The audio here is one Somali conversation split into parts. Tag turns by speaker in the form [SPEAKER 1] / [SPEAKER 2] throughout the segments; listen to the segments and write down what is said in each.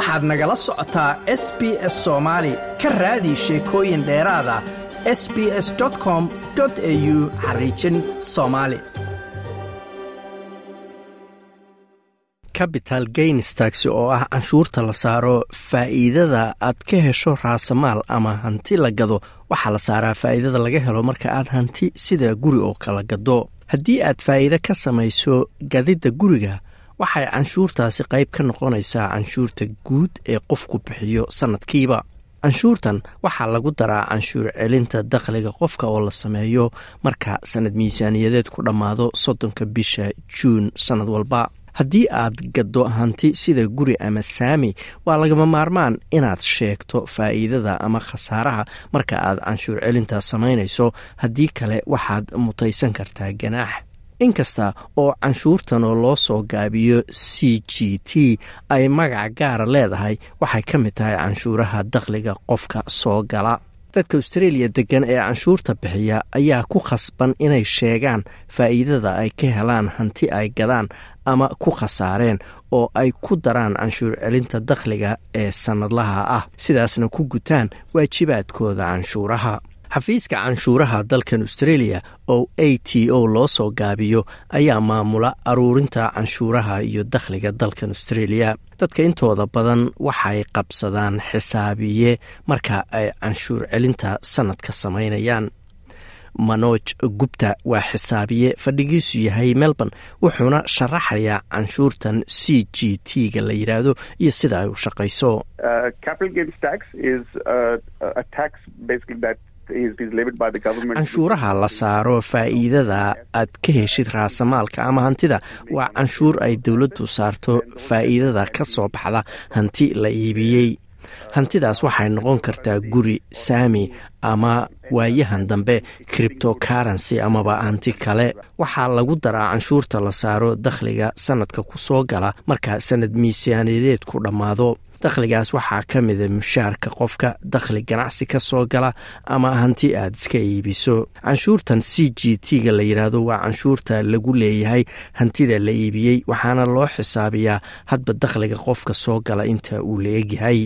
[SPEAKER 1] waxaad nagala socotaa s b s soomaali ka raadi sheekooyin dheeraada s b s com au xariijin soomaali capital gainstax oo ah canshuurta la saaro faa'iidada aad ka hesho raasamaal ama hanti la gado. Waxaa la saaraa faa'iidada laga helo marka aad hanti sida guri oo kala gado. Haddii aad faa'iide ka samayso gadidda guriga waxay canshuurtaasi qayb ka noqonaysaa canshuurta guud ee qofku bixiyo sannadkiiba canshuurtan waxaa lagu daraa canshuur celinta dakhliga qofka oo la sameeyo marka sannad miisaaniyadeed ku dhammaado soddonka bisha juun sannad walba. Haddii aad gaddo hanti sida guri ama saami waa lagama maarmaan inaad sheegto faa'iidada ama khasaaraha marka aad canshuur celinta samaynayso. Haddii kale waxaad mutaysan kartaa ganaax inkasta oo canshuurtan oo loo soo gaabiyo c g t ay magac gaara leedahay waxay ka mid tahay canshuuraha dakhliga qofka soo gala. Dadka australia degan ee canshuurta bixiya ayaa ku khasban inay sheegaan faa'iidada ay ka helaan hanti ay gadaan ama ku khasaareen oo ay ku daraan canshuur celinta dakhliga ee sannadlaha ah. Sidaasna ku gutaan waajibaadkooda canshuuraha xafiiska canshuuraha dalkan australia oo a t o loo soo gaabiyo ayaa maamula aruurinta canshuuraha iyo dakhliga dalkan australia. Dadka intooda badan waxay qabsadaan xisaabiye marka ay canshuur celinta sannadka samaynayaan. Manoj gubta waa xisaabiye fadhigiisu yahay melbourne wuxuuna sharaxayaa canshuurtan c g t ga la yidhaahdo iyo sida ay u shaqayso canshuuraha la saaro faa'iidada aad ka heshid raasamaalka ama hantida. Waa canshuur ay dowladdu saarto faa'iidada ka soo baxda hanti la iibiyey. Hantidaas waxay noqon kartaa guri saami ama waayahan dambe criptocurrency amaba hanti kale. Waxaa lagu daraa canshuurta la saaro dakhliga sannadka ku soo gala marka sannad miisaaniyadeed ku dhammaado dakhligaas waxaa ka mida mushaarka qofka dakhli ganacsi ka soo gala ama hanti aad iska iibiso. Canshuurtan c g t ga la yidhaahdo waa canshuurta lagu leeyahay hantida la iibiyey waxaana loo xisaabiyaa hadba dakhliga qofka soo gala inta uu la egyahay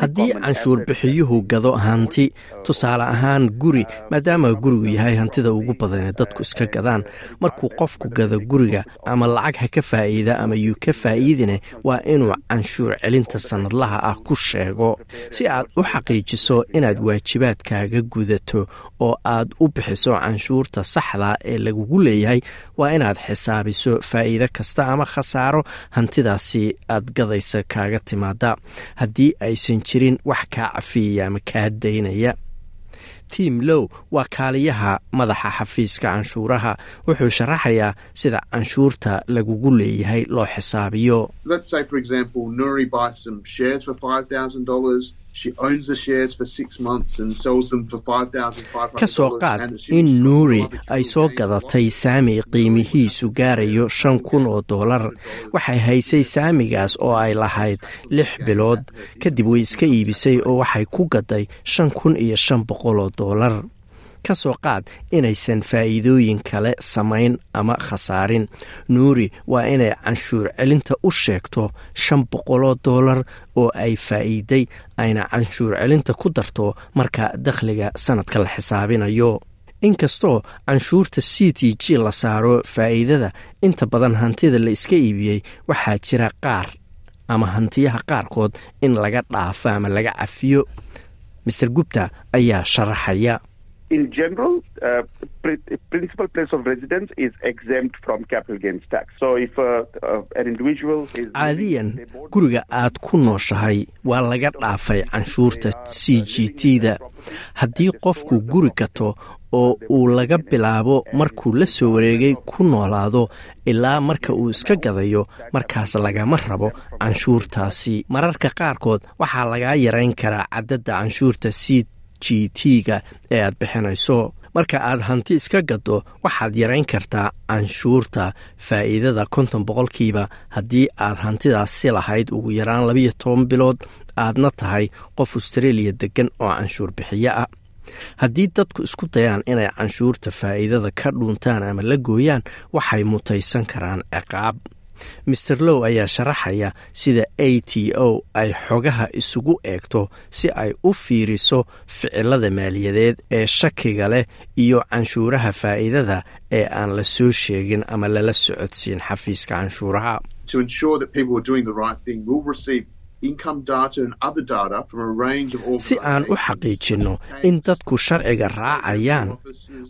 [SPEAKER 1] haddii canshuur bixiyuhu gado hanti tusaale ahaan guri maadaama gurigu yahay hantida ugu badanee dadku iska gadaan markuu qofku gado guriga ama lacag ha ka faa'iida ama yuu ka faa'iidine waa inuu canshuur celinta sannadlaha ah ku sheego. Si aad u xaqiijiso inaad waajibaadkaaga gudato oo aad u bixiso canshuurta saxda ee lagugu leeyahay waa inaad xisaabiso faa'iide kasta ama khasaaro hantidaasi aad gadaysa kaaga timaada haddii aysan jirin wax kaa cafiyaya ama kaa daynaya tiam low waa kaaliyaha madaxa xafiiska canshuuraha. Wuxuu sharaxayaa sida canshuurta lagugu leeyahay loo xisaabiyo ka soo qaad in nuuri ay soo gadatay saami qiimihiisu gaarayo shan kun oo doolar waxay haysay saamigaas oo ay lahayd lix bilood. Kadib way iska iibisay oo waxay ku gaday shan kun iyo shan boqol oo doolar ka soo qaad inaysan faa'iidooyin kale samayn ama khasaarin. Nuuri waa inay canshuur celinta u sheegto shan boqoloo doolar oo ay faa'iiday ayna canshuur celinta ku darto marka dakhliga sannadka la xisaabinayo. Inkastoo canshuurta c t g la saaro faa'iidada inta badan hantida la iska iibiyey waxaa jira qaar ama hantiyaha qaarkood in laga dhaafo ama laga cafiyo. Master gupta ayaa sharaxaya
[SPEAKER 2] in general, uh, principal place of residence is exempt from capital gains tax. So if uh, uh, an individual is
[SPEAKER 1] caadiyan guriga aad ku nooshahay waa laga dhaafay canshuurta c g t da. haddii qofku guri gato oo uu laga bilaabo markuu la soo wareegay ku noolaado ilaa marka uu iska gadayo markaas lagama rabo canshuurtaasi. Mararka qaarkood waxaa lagaa yarayn karaa cadadda canshuurta c g t ga ee aad bixinayso. Marka aad hanti iska gaddo waxaad yarayn kartaa canshuurta faa'iidada konton boqolkiiba haddii aad hantidaasi lahayd ugu yaraan labiyo toban bilood aadna tahay qof australia deggan oo canshuur bixiyo ah. Haddii dadku isku dayaan inay canshuurta faa'iidada ka dhuuntaan ama la gooyaan waxay mutaysan karaan ciqaab master low ayaa sharaxaya sida a t o ay xogaha isugu eegto si ay u fiiriso ficilada maaliyadeed ee shakiga leh iyo canshuuraha faa'iidada ee aan la soo sheegin ama lala socodsiin xafiiska canshuuraha si aan u xaqiijinno in dadku sharciga raacayaan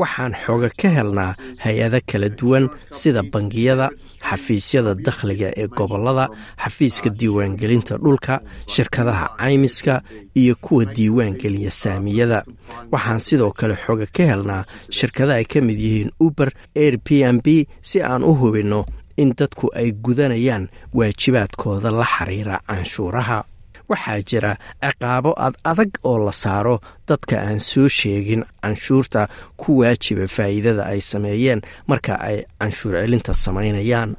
[SPEAKER 1] waxaan xoga ka helnaa hay'ado kala duwan sida bangiyada xafiisyada dakhliga ee gobollada xafiiska diiwaangelinta dhulka shirkadaha caymiska iyo kuwa diiwaangeliya saamiyada. Waxaan sidoo kale xoga ka helnaa shirkada ay ka mid yihiin uber air b n b si aan u hubinno in dadku ay gudanayaan waajibaadkooda la xiriira canshuuraha waxaa jira ciqaabo ad adag oo la saaro dadka aan soo sheegin canshuurta ku waajiba faa'iidada ay sameeyeen marka ay canshuur celinta samaynayaan.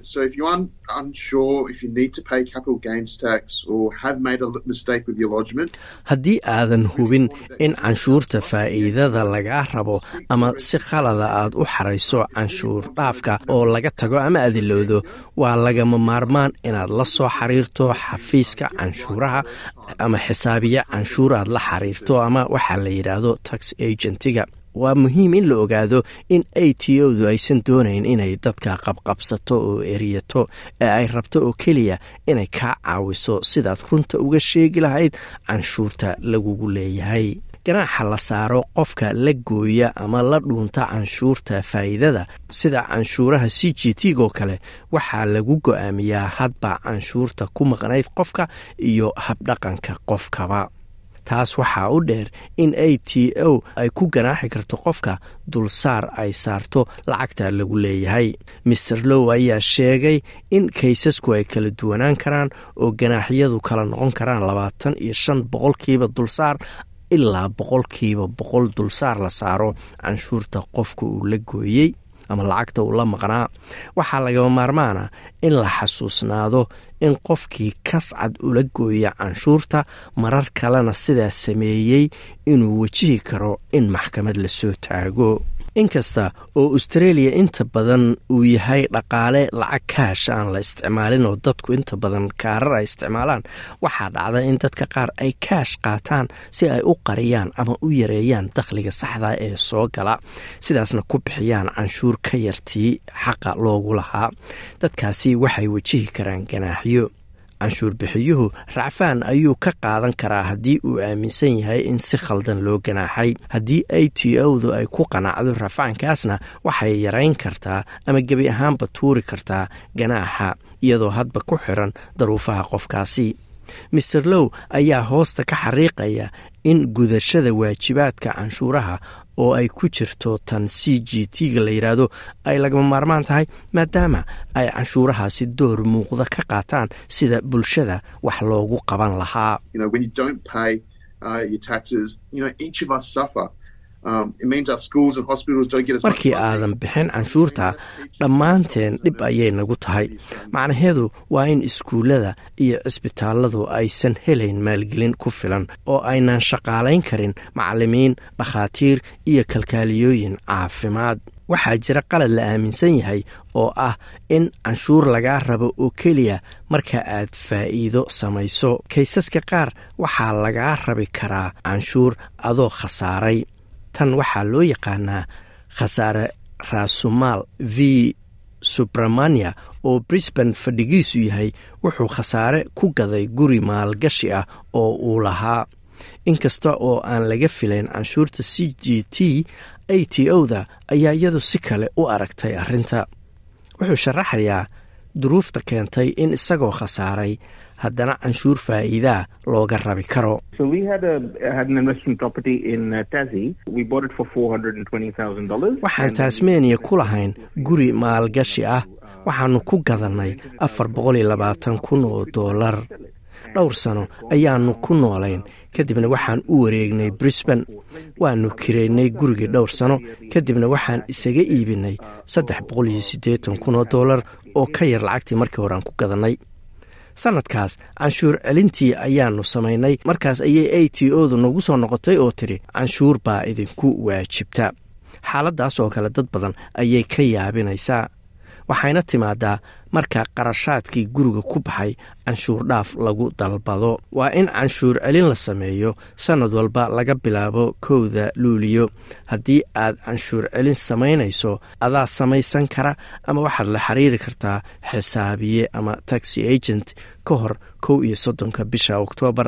[SPEAKER 1] Haddii aadan hubin in canshuurta faa'iidada lagaa rabo ama si khalada aad u xarayso canshuur dhaafka oo laga tago ama adilowdo waa lagama maarmaan inaad la soo xiriirto xafiiska canshuuraha ama xisaabiya canshuur aad la xiriirto ama waxaa la yidhaahdo tax agentiga waa muhiim in la ogaado in a t o-du aysan doonayn inay dadka qabqabsato oo eriyato ee ay rabto oo keliya inay kaa caawiso sidaad runta uga sheegi lahayd canshuurta lagugu leeyahay ganaaxa la saaro qofka la gooya ama la dhuunta canshuurta faa'iidada sida canshuuraha c g t oo kale waxaa lagu go'aamiyaa hadba canshuurta ku maqnayd qofka iyo habdhaqanka qofkaba. Taas waxaa u dheer in a t o ay ku ganaaxi karto qofka dulsaar ay saarto lacagta lagu leeyahay. Master low ayaa sheegay in kaysasku ay kala duwanaan karaan oo ganaaxyadu kala noqon karaan labaatan iyo shan boqolkiiba dulsaar ilaa boqolkiiba boqol dulsaar la saaro canshuurta qofka uu la gooyey ama lacagta uu la maqnaa. Waxaa lagama maarmaana in la xasuusnaado in qofkii kascad ula gooya canshuurta marar kalena sidaa sameeyey inuu wajihi karo in maxkamad la soo taago inkasta oo australia inta badan uu yahay dhaqaale lacag kaash aan la isticmaalin oo dadku inta badan kaarar ay isticmaalaan waxaa dhacda in dadka qaar ay kaash qaataan si ay u qariyaan ama u yareeyaan dakhliga saxda ee soo gala. Sidaasna ku bixiyaan canshuur ka yartii xaqa loogu lahaa. Dadkaasi waxay wajihi karaan ganaaxyo canshuur bixiyuhu racfaan ayuu ka qaadan karaa haddii uu aaminsan yahay in si khaldan loo ganaaxay. Haddii a t o-du ay ku qanacdo rafcaankaasna waxay yarayn kartaa ama gebi ahaanba tuuri kartaa ganaaxa iyadoo hadba ku xiran daruufaha qofkaasi master low ayaa hoosta ka xariiqaya in gudashada waajibaadka canshuuraha oo ay ku jirto tan c g t-ga la yidhaahdo ay lagama maarmaan tahay maadaama ay canshuurahaasi door muuqda ka qaataan sida bulshada wax loogu qaban lahaa markii aadan bixin canshuurta dhammaanteen dhib ayay nagu tahay. Macnaheedu waa in iskuullada iyo cisbitaalladu aysan helayn maalgelin ku filan oo aynan shaqaalayn karin macallimiin dhakhaatiir iyo kalkaaliyooyin caafimaad. Waxaa jira qalad la aaminsan yahay oo ah in canshuur lagaa rabo oo keliya marka aad faa'iido samayso. Kaysaska qaar waxaa lagaa rabi karaa canshuur adoo khasaaray tan waxaa loo yaqaanaa khasaare raasumaal v subramania oo brisban fadhigiisu yahay wuxuu khasaare ku gaday guri maalgashi ah oo uu lahaa. Inkasta oo aan laga filayn canshuurta c g t a t o-da ayaa iyadu si kale u aragtay arrinta. Wuxuu sharaxayaa duruufta keentay in isagoo khasaaray haddana canshuur faa'iidaa looga rabi karo. Waxaan tasmania ku lahayn guri maalgashi ah. Waxaanu ku gadannay afar boqol iyo labaatan kun oo doolar dhowr sano ayaanu ku noolayn. Kadibna waxaan u wareegnay brisban waanu kiraynay gurigii dhowr sano. Kadibna waxaan isaga iibinay saddex boqol iyo siddeetan kun oo doolar oo ka yar lacagtii markii hore aan ku gadannay sannadkaas canshuur celintii ayaannu samaynay. Markaas ayay a t o du nagu soo noqotay oo tidhi canshuur baa idinku waajibta. Xaaladdaas oo kale dad badan ayay ka yaabinaysaa waxayna timaadaa marka qarashaadkii guriga ku baxay canshuur dhaaf lagu dalbado. Waa in canshuur celin la sameeyo sannad walba laga bilaabo kowda luuliyo. Haddii aad canshuur celin samaynayso adaa samaysan kara ama waxaad la xiriiri kartaa xisaabiye ama taxi agent ka hor kow iyo soddonka bisha oktoobar